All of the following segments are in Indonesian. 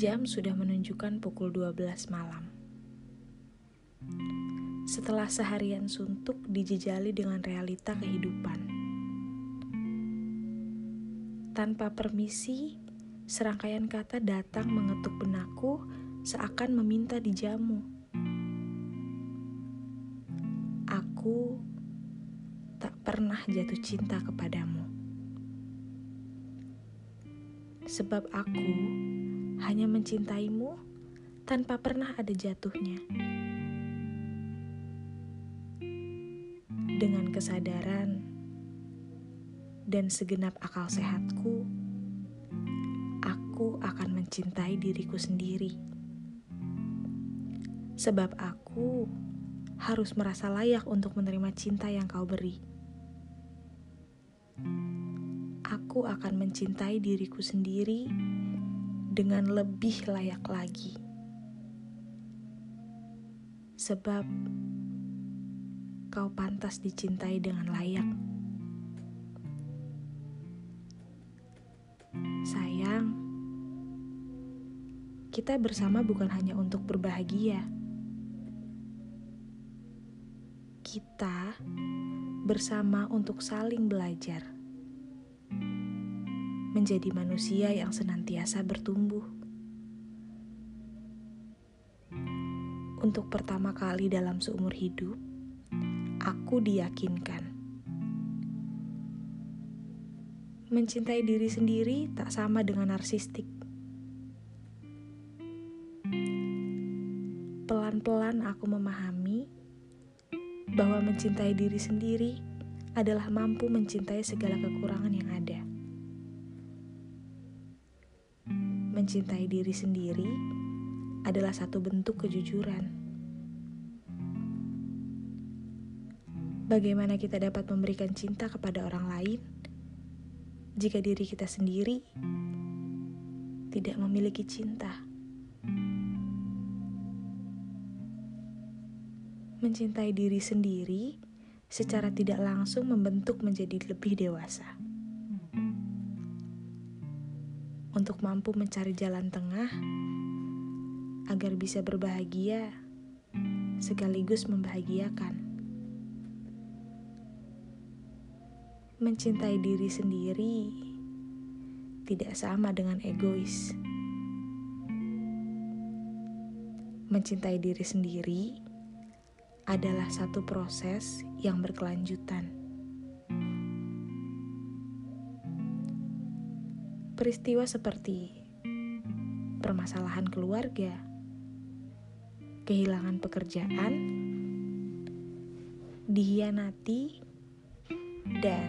Jam sudah menunjukkan pukul 12 malam. Setelah seharian suntuk dijejali dengan realita kehidupan. Tanpa permisi, serangkaian kata datang mengetuk benakku seakan meminta dijamu. Aku tak pernah jatuh cinta kepadamu. Sebab aku hanya mencintaimu tanpa pernah ada jatuhnya. Dengan kesadaran dan segenap akal sehatku, aku akan mencintai diriku sendiri. Sebab aku harus merasa layak untuk menerima cinta yang kau beri. Aku akan mencintai diriku sendiri dengan lebih layak lagi. Sebab kau pantas dicintai dengan layak. Sayang, kita bersama bukan hanya untuk berbahagia. Kita bersama untuk saling belajar menjadi manusia yang senantiasa bertumbuh. Untuk pertama kali dalam seumur hidup, aku diyakinkan mencintai diri sendiri tak sama dengan narsistik. Pelan-pelan aku memahami bahwa mencintai diri sendiri adalah mampu mencintai segala kekurangan yang ada. Mencintai diri sendiri adalah satu bentuk kejujuran. Bagaimana kita dapat memberikan cinta kepada orang lain jika diri kita sendiri tidak memiliki cinta? Mencintai diri sendiri secara tidak langsung membentuk menjadi lebih dewasa. Untuk mampu mencari jalan tengah agar bisa berbahagia sekaligus membahagiakan. Mencintai diri sendiri tidak sama dengan egois. Mencintai diri sendiri adalah satu proses yang berkelanjutan. Peristiwa seperti permasalahan keluarga, kehilangan pekerjaan, dihianati, dan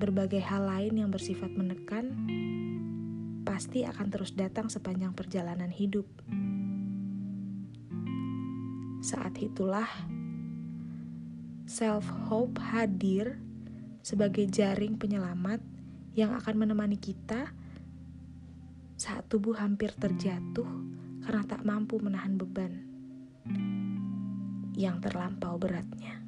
berbagai hal lain yang bersifat menekan pasti akan terus datang sepanjang perjalanan hidup. Saat itulah self-hope hadir sebagai jaring penyelamat yang akan menemani kita saat tubuh hampir terjatuh karena tak mampu menahan beban yang terlampau beratnya.